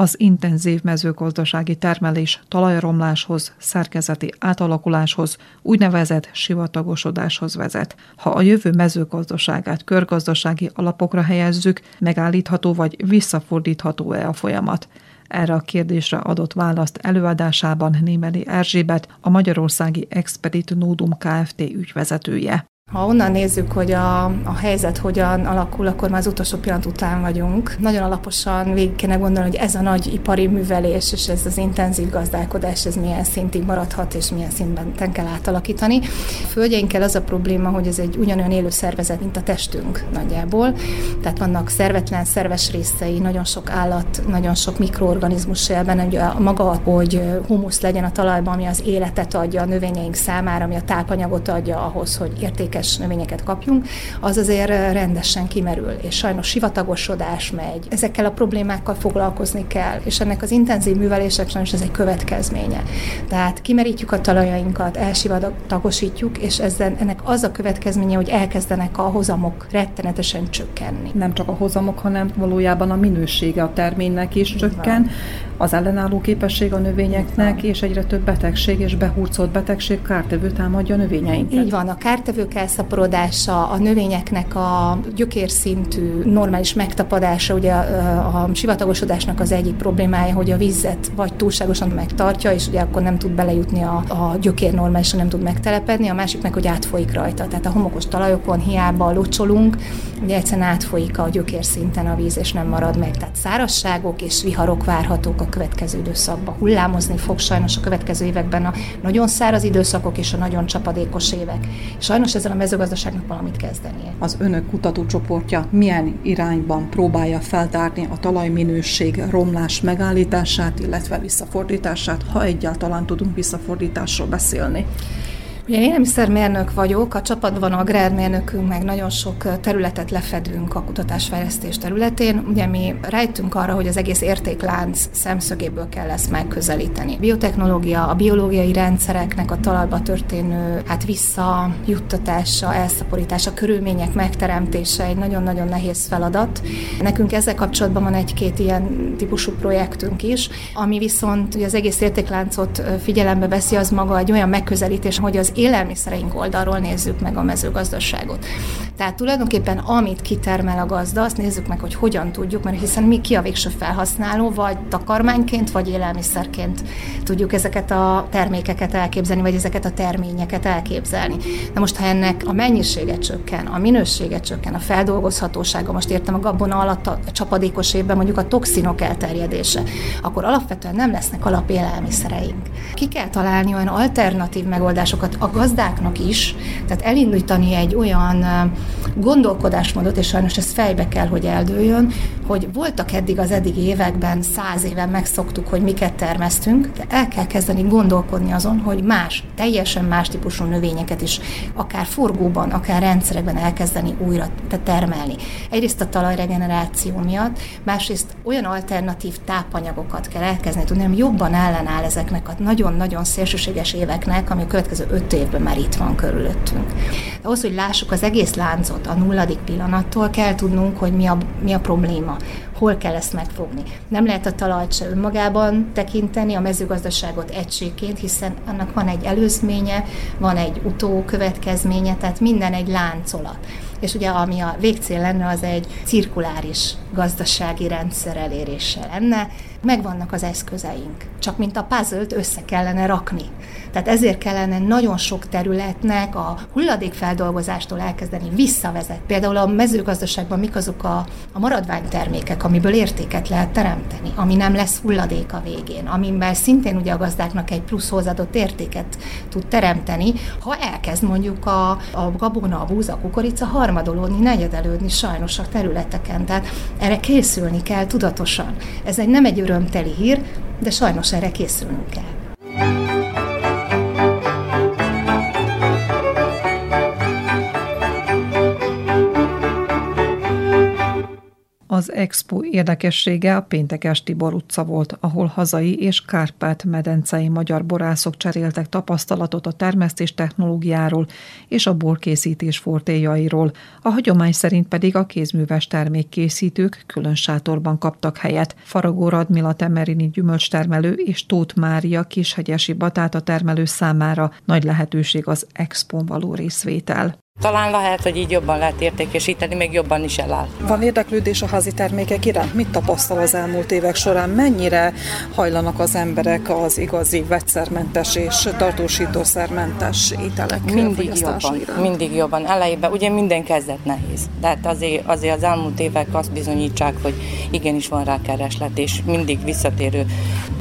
Az intenzív mezőgazdasági termelés talajromláshoz, szerkezeti átalakuláshoz, úgynevezett sivatagosodáshoz vezet. Ha a jövő mezőgazdaságát körgazdasági alapokra helyezzük, megállítható vagy visszafordítható-e a folyamat? Erre a kérdésre adott választ előadásában Némeli Erzsébet, a Magyarországi Expedit Nódum Kft. ügyvezetője. Ha onnan nézzük, hogy a, a helyzet hogyan alakul, akkor már az utolsó pillanat után vagyunk. Nagyon alaposan végig kéne gondolni, hogy ez a nagy ipari művelés és ez az intenzív gazdálkodás, ez milyen szintig maradhat és milyen szintben kell átalakítani. Földjeinkkel az a probléma, hogy ez egy ugyanolyan élő szervezet, mint a testünk nagyjából. Tehát vannak szervetlen, szerves részei, nagyon sok állat, nagyon sok mikroorganizmus benne, hogy a maga, hogy humusz legyen a talajban, ami az életet adja a növényeink számára, ami a tápanyagot adja ahhoz, hogy értéket értékes növényeket kapjunk, az azért rendesen kimerül, és sajnos sivatagosodás megy. Ezekkel a problémákkal foglalkozni kell, és ennek az intenzív művelések sajnos ez egy következménye. Tehát kimerítjük a talajainkat, elsivatagosítjuk, és ezzel, ennek az a következménye, hogy elkezdenek a hozamok rettenetesen csökkenni. Nem csak a hozamok, hanem valójában a minősége a terménynek is csökken, az ellenálló képesség a növényeknek, és egyre több betegség és behurcolt betegség kártevő támadja a növényeinket. Így van, a kártevők elszaporodása, a növényeknek a gyökérszintű normális megtapadása, ugye a, a sivatagosodásnak az egyik problémája, hogy a vizet vagy túlságosan megtartja, és ugye akkor nem tud belejutni a, a gyökér normálisan, nem tud megtelepedni, a másik meg, hogy átfolyik rajta. Tehát a homokos talajokon hiába locsolunk, ugye egyszerűen átfolyik a gyökérszinten a víz, és nem marad meg. Tehát szárazságok és viharok várhatók a következő időszakban. Hullámozni fog sajnos a következő években a nagyon száraz időszakok és a nagyon csapadékos évek. Sajnos ezzel a mezőgazdaságnak valamit kezdenie. Az önök kutatócsoportja milyen irányban próbálja feltárni a talajminőség romlás megállítását, illetve visszafordítását, ha egyáltalán tudunk visszafordításról beszélni? Ugye élelmiszermérnök vagyok, a csapatban agrármérnökünk, meg nagyon sok területet lefedünk a kutatásfejlesztés területén. Ugye mi rejtünk arra, hogy az egész értéklánc szemszögéből kell ezt megközelíteni. Biotechnológia, a biológiai rendszereknek a talajba történő hát visszajuttatása, elszaporítása, körülmények megteremtése egy nagyon-nagyon nehéz feladat. Nekünk ezzel kapcsolatban van egy-két ilyen típusú projektünk is, ami viszont ugye az egész értékláncot figyelembe veszi, az maga egy olyan megközelítés, hogy az élelmiszereink oldalról nézzük meg a mezőgazdaságot. Tehát tulajdonképpen amit kitermel a gazda, azt nézzük meg, hogy hogyan tudjuk, mert hiszen mi ki a végső felhasználó, vagy takarmányként, vagy élelmiszerként tudjuk ezeket a termékeket elképzelni, vagy ezeket a terményeket elképzelni. Na most, ha ennek a mennyisége csökken, a minősége csökken, a feldolgozhatósága, most értem a gabona alatt a csapadékos évben mondjuk a toxinok elterjedése, akkor alapvetően nem lesznek alapélelmiszereink. Ki kell találni olyan alternatív megoldásokat a gazdáknak is, tehát elindítani egy olyan gondolkodásmódot, és sajnos ez fejbe kell, hogy eldőjön, hogy voltak eddig az eddigi években, száz éven megszoktuk, hogy miket termesztünk, de el kell kezdeni gondolkodni azon, hogy más, teljesen más típusú növényeket is, akár forgóban, akár rendszerekben elkezdeni újra termelni. Egyrészt a talajregeneráció miatt, másrészt olyan alternatív tápanyagokat kell elkezdeni tudni, ami jobban ellenáll ezeknek a nagyon-nagyon szélsőséges éveknek, ami a következő öt évben már itt van körülöttünk. De ahhoz, hogy lássuk az egész láncot a nulladik pillanattól, kell tudnunk, hogy mi a, mi a probléma, hol kell ezt megfogni. Nem lehet a talajt se önmagában tekinteni, a mezőgazdaságot egységként, hiszen annak van egy előzménye, van egy utókövetkezménye, tehát minden egy láncolat. És ugye ami a végcél lenne, az egy cirkuláris gazdasági rendszer elérése lenne, megvannak az eszközeink, csak mint a puzzle össze kellene rakni. Tehát ezért kellene nagyon sok területnek a hulladékfeldolgozástól elkezdeni visszavezet. Például a mezőgazdaságban mik azok a, a maradványtermékek, amiből értéket lehet teremteni, ami nem lesz hulladék a végén, amiben szintén ugye a gazdáknak egy plusz hozadott értéket tud teremteni, ha elkezd mondjuk a, a gabona, a búza, a kukorica harmadolódni, negyedelődni sajnos a területeken. Tehát erre készülni kell tudatosan. Ez egy nem egy örömteli hír, de sajnos erre készülnünk kell. Expo érdekessége a Péntekes Tibor utca volt, ahol hazai és Kárpát-medencei magyar borászok cseréltek tapasztalatot a termesztés technológiáról és a borkészítés fortéjairól. A hagyomány szerint pedig a kézműves termékkészítők külön sátorban kaptak helyet. Faragó Radmila Temerini gyümölcstermelő és Tóth Mária kishegyesi batáta termelő számára nagy lehetőség az expo való részvétel. Talán lehet, hogy így jobban lehet értékesíteni, még jobban is eláll. Van érdeklődés a házi termékek iránt? Mit tapasztal az elmúlt évek során? Mennyire hajlanak az emberek az igazi vegyszermentes és tartósítószermentes ételek Mindig jobban, iránt? mindig jobban. Elejében ugye minden kezdet nehéz. Tehát azért, azért az elmúlt évek azt bizonyítsák, hogy igenis van rá kereslet, és mindig visszatérő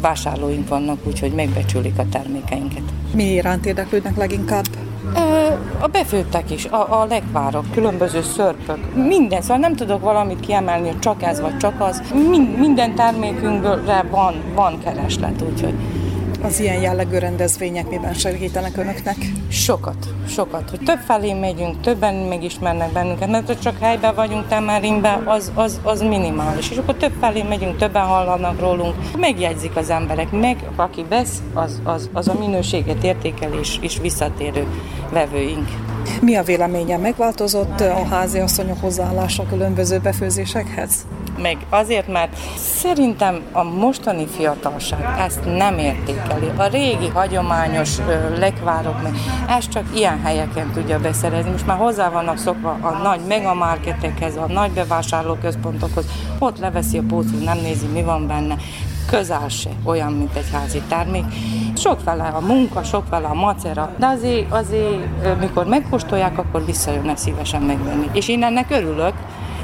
vásárlóink vannak, úgyhogy megbecsülik a termékeinket. Mi iránt érdeklődnek leginkább? A befőttek is, a, a legvárok, különböző szörpök, minden, szóval nem tudok valamit kiemelni, hogy csak ez vagy csak az. Mind, minden termékünkre van, van kereslet, úgyhogy Az ilyen jellegű rendezvények miben segítenek önöknek? Sokat, sokat. Hogy több felé megyünk, többen megismernek bennünket, mert hogy csak helyben vagyunk Temerimben, az, az, az minimális. És akkor több felé megyünk, többen hallanak rólunk, megjegyzik az emberek, meg aki vesz, az, az, az a minőséget értékel és, és visszatérő vevőink. Mi a véleménye? Megváltozott a házi asszonyok hozzáállása különböző befőzésekhez? Meg azért, mert szerintem a mostani fiatalság ezt nem értékeli. A régi, hagyományos lekvárok, meg ezt csak ilyen helyeken tudja beszerezni. Most már hozzá vannak szokva a nagy megamarketekhez, a nagy bevásárlóközpontokhoz. Ott leveszi a pócot, nem nézi, mi van benne közel se olyan, mint egy házi termék. Sok vele a munka, sok vele a macera, de azért, azért mikor megkóstolják, akkor visszajönnek szívesen megvenni. És én ennek örülök,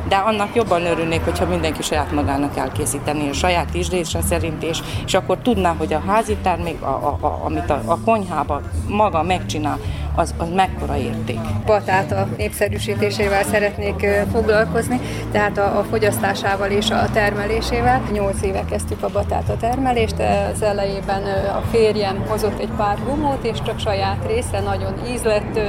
de annak jobban örülnék, hogyha mindenki saját magának elkészíteni a saját ízlése szerint, és, és akkor tudná, hogy a házi termék, a, a, a, amit a, a konyhába maga megcsinál, az, az mekkora érték. Batáta népszerűsítésével szeretnék foglalkozni, tehát a, a fogyasztásával és a termelésével. Nyolc éve kezdtük a batáta termelést, az elejében a férjem hozott egy pár gumót, és csak saját része nagyon ízlett,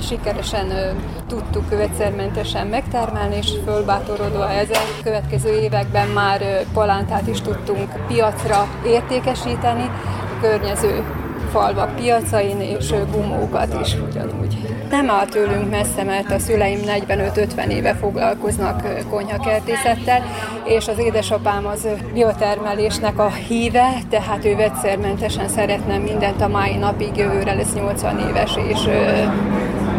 sikeresen tudtuk vegyszermentesen megtermelni, és fölbátorodva ezen következő években már palántát is tudtunk piacra értékesíteni, a környező falvak piacain, és gumókat is ugyanúgy. Nem áll tőlünk messze, mert a szüleim 45-50 éve foglalkoznak konyhakertészettel, és az édesapám az biotermelésnek a híve, tehát ő vegyszermentesen szeretne mindent a mai napig, jövőre lesz 80 éves, és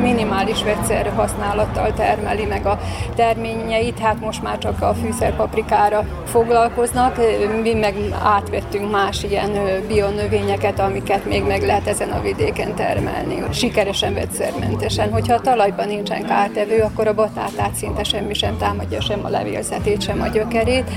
minimális vegyszer használattal termeli meg a terményeit, hát most már csak a fűszerpaprikára foglalkoznak, mi meg átvettünk más ilyen bionövényeket, amiket még meg lehet ezen a vidéken termelni, sikeresen vegyszermentesen. Hogyha a talajban nincsen kártevő, akkor a batátát szinte semmi sem támadja, sem a levélzetét, sem a gyökerét.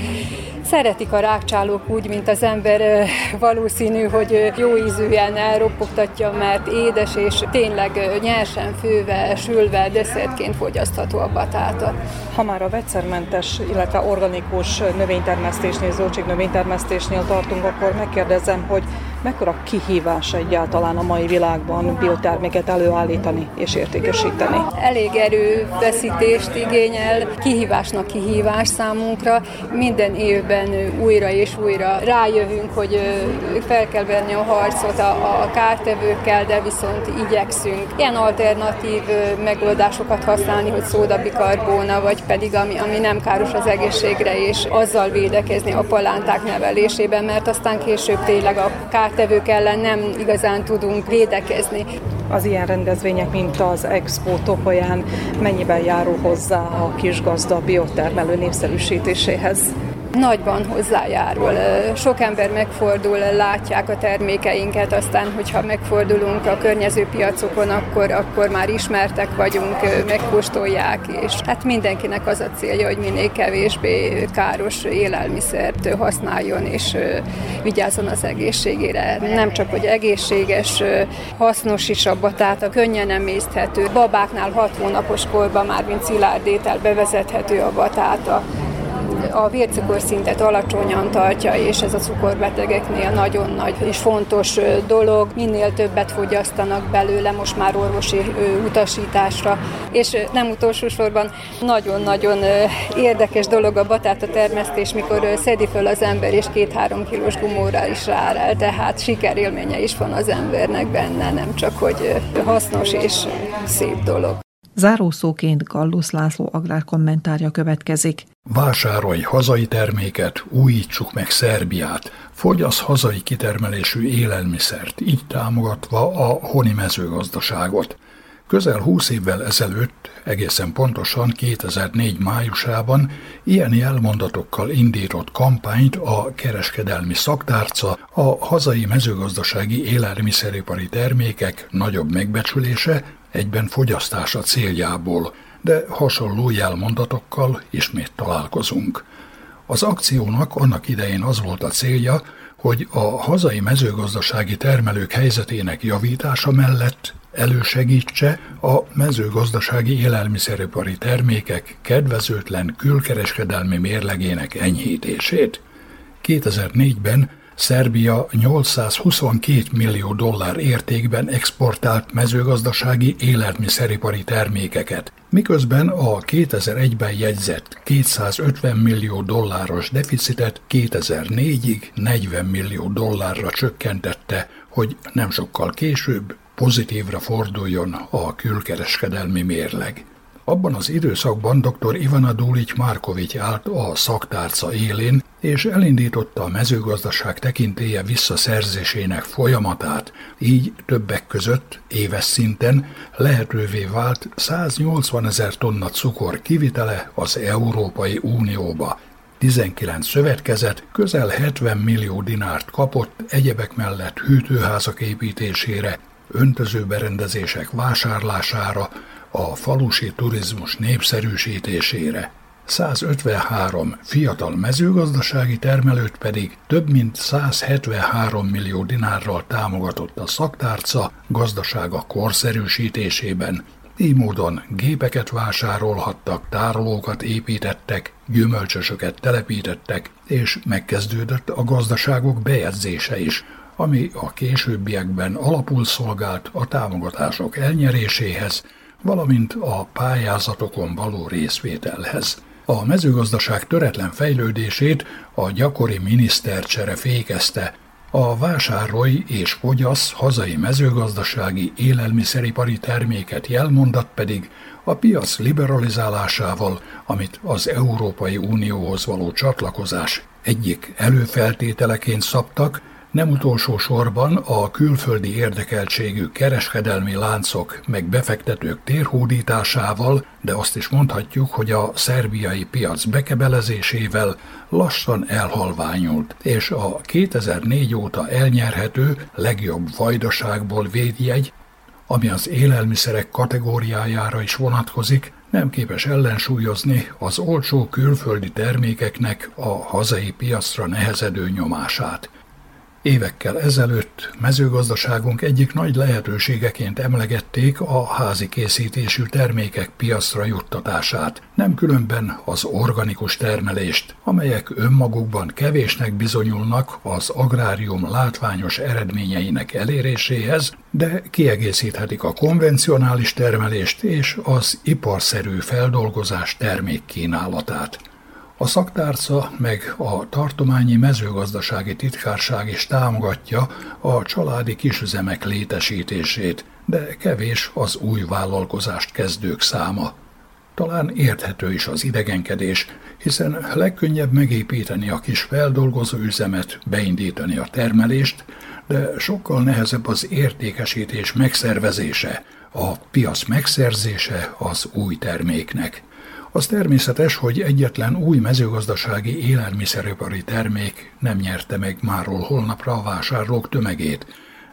Szeretik a rákcsálók úgy, mint az ember valószínű, hogy jó ízűen elropogtatja, mert édes és tényleg nyersen főve, sülve, desszertként fogyasztható a batáta. Ha már a vegyszermentes, illetve organikus növénytermesztésnél, zöldségnövénytermesztésnél tartunk, akkor megkérdezem, hogy mekkora kihívás egyáltalán a mai világban bioterméket előállítani és értékesíteni? Elég erőfeszítést igényel, kihívásnak kihívás számunkra. Minden évben újra és újra rájövünk, hogy fel kell venni a harcot a, a kártevőkkel, de viszont igyekszünk ilyen alternatív megoldásokat használni, hogy szódabikarbóna, vagy pedig ami, ami nem káros az egészségre, és azzal védekezni a palánták nevelésében, mert aztán később tényleg a kár kártevők ellen nem igazán tudunk védekezni. Az ilyen rendezvények, mint az Expo Topolyán mennyiben járul hozzá a kisgazda biotermelő népszerűsítéséhez? Nagyban hozzájárul. Sok ember megfordul, látják a termékeinket, aztán, hogyha megfordulunk a környező piacokon, akkor, akkor már ismertek vagyunk, megkóstolják, és hát mindenkinek az a célja, hogy minél kevésbé káros élelmiszert használjon, és vigyázzon az egészségére. Nem csak, hogy egészséges, hasznos is a batáta, könnyen emészthető. Babáknál 6 hónapos korban már, mint szilárdétel bevezethető a batáta a vércukorszintet alacsonyan tartja, és ez a cukorbetegeknél nagyon nagy és fontos dolog. Minél többet fogyasztanak belőle, most már orvosi utasításra. És nem utolsó sorban nagyon-nagyon érdekes dolog a batáta termesztés, mikor szedi föl az ember, és két-három kilós gumóra is rárel, tehát sikerélménye is van az embernek benne, nem csak hogy hasznos és szép dolog. Zárószóként Gallusz László agrárkommentárja következik. Vásárolj hazai terméket, újítsuk meg Szerbiát, fogyasz hazai kitermelésű élelmiszert, így támogatva a honi mezőgazdaságot. Közel 20 évvel ezelőtt, egészen pontosan 2004 májusában ilyen jelmondatokkal indított kampányt a kereskedelmi szaktárca a hazai mezőgazdasági élelmiszeripari termékek nagyobb megbecsülése, egyben fogyasztása céljából, de hasonló jelmondatokkal ismét találkozunk. Az akciónak annak idején az volt a célja, hogy a hazai mezőgazdasági termelők helyzetének javítása mellett elősegítse a mezőgazdasági élelmiszeripari termékek kedvezőtlen külkereskedelmi mérlegének enyhítését. 2004-ben Szerbia 822 millió dollár értékben exportált mezőgazdasági élelmiszeripari termékeket, miközben a 2001-ben jegyzett 250 millió dolláros deficitet 2004-ig 40 millió dollárra csökkentette, hogy nem sokkal később pozitívra forduljon a külkereskedelmi mérleg. Abban az időszakban dr. Ivana Dulic Markovics állt a szaktárca élén, és elindította a mezőgazdaság tekintélye visszaszerzésének folyamatát, így többek között éves szinten lehetővé vált 180 ezer tonna cukor kivitele az Európai Unióba. 19 szövetkezet közel 70 millió dinárt kapott egyebek mellett hűtőházak építésére, öntözőberendezések vásárlására, a falusi turizmus népszerűsítésére. 153 fiatal mezőgazdasági termelőt pedig több mint 173 millió dinárral támogatott a szaktárca gazdasága korszerűsítésében. Így módon gépeket vásárolhattak, tárolókat építettek, gyümölcsösöket telepítettek, és megkezdődött a gazdaságok bejegyzése is, ami a későbbiekben alapul szolgált a támogatások elnyeréséhez, valamint a pályázatokon való részvételhez. A mezőgazdaság töretlen fejlődését a gyakori minisztercsere fékezte, a vásárolj és fogyasz hazai mezőgazdasági élelmiszeripari terméket jelmondat pedig a piac liberalizálásával, amit az Európai Unióhoz való csatlakozás egyik előfeltételeként szabtak, nem utolsó sorban a külföldi érdekeltségű kereskedelmi láncok meg befektetők térhódításával, de azt is mondhatjuk, hogy a szerbiai piac bekebelezésével lassan elhalványult, és a 2004 óta elnyerhető legjobb vajdaságból védjegy, ami az élelmiszerek kategóriájára is vonatkozik, nem képes ellensúlyozni az olcsó külföldi termékeknek a hazai piacra nehezedő nyomását. Évekkel ezelőtt mezőgazdaságunk egyik nagy lehetőségeként emlegették a házi készítésű termékek piacra juttatását, nem különben az organikus termelést, amelyek önmagukban kevésnek bizonyulnak az agrárium látványos eredményeinek eléréséhez, de kiegészíthetik a konvencionális termelést és az iparszerű feldolgozás termékkínálatát. A szaktárca meg a tartományi mezőgazdasági titkárság is támogatja a családi kisüzemek létesítését, de kevés az új vállalkozást kezdők száma. Talán érthető is az idegenkedés, hiszen legkönnyebb megépíteni a kis feldolgozó üzemet, beindítani a termelést, de sokkal nehezebb az értékesítés megszervezése, a piac megszerzése az új terméknek. Az természetes, hogy egyetlen új mezőgazdasági élelmiszeripari termék nem nyerte meg máról holnapra a vásárlók tömegét,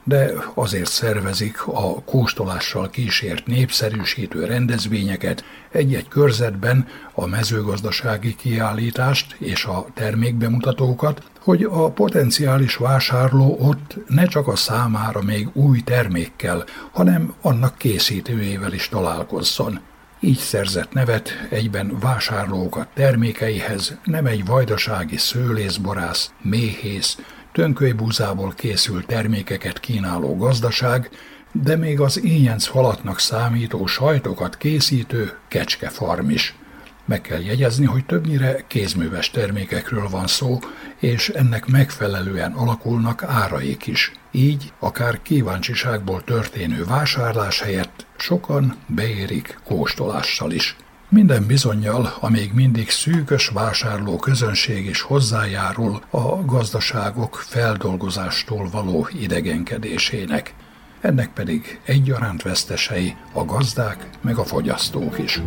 de azért szervezik a kóstolással kísért népszerűsítő rendezvényeket egy-egy körzetben a mezőgazdasági kiállítást és a termékbemutatókat, hogy a potenciális vásárló ott ne csak a számára még új termékkel, hanem annak készítőjével is találkozzon. Így szerzett nevet egyben vásárlókat termékeihez nem egy vajdasági szőlészborász, méhész, tönkölybúzából készült termékeket kínáló gazdaság, de még az ínyenc falatnak számító sajtokat készítő kecskefarm is – meg kell jegyezni, hogy többnyire kézműves termékekről van szó, és ennek megfelelően alakulnak áraik is. Így akár kíváncsiságból történő vásárlás helyett sokan beérik kóstolással is. Minden bizonyal a még mindig szűkös vásárló közönség is hozzájárul a gazdaságok feldolgozástól való idegenkedésének. Ennek pedig egyaránt vesztesei a gazdák meg a fogyasztók is.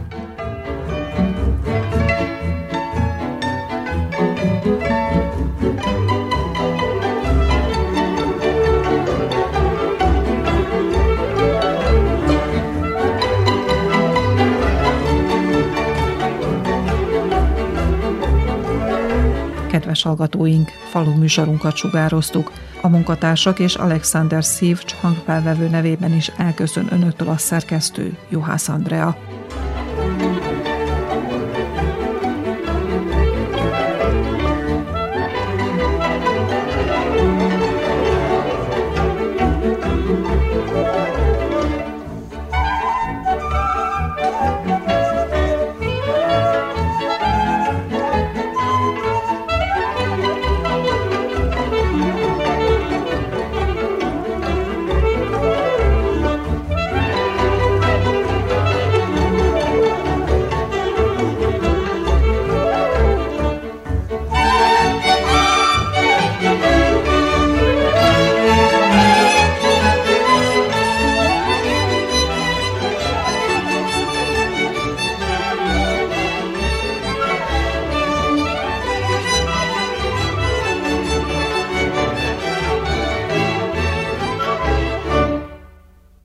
Kedves hallgatóink, falu műsorunkat sugároztuk. A munkatársak és Alexander Szívcs hangfelvevő nevében is elköszön önöktől a szerkesztő Juhász Andrea.